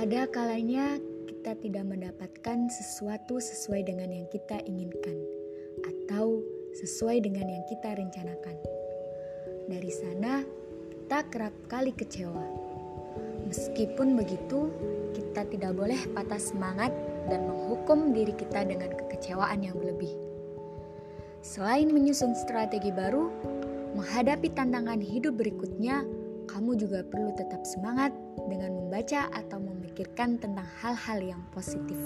Ada kalanya kita tidak mendapatkan sesuatu sesuai dengan yang kita inginkan, atau sesuai dengan yang kita rencanakan. Dari sana, kita kerap kali kecewa. Meskipun begitu, kita tidak boleh patah semangat dan menghukum diri kita dengan kekecewaan yang berlebih. Selain menyusun strategi baru, menghadapi tantangan hidup berikutnya, kamu juga perlu tetap semangat dengan membaca atau memikirkan tentang hal-hal yang positif.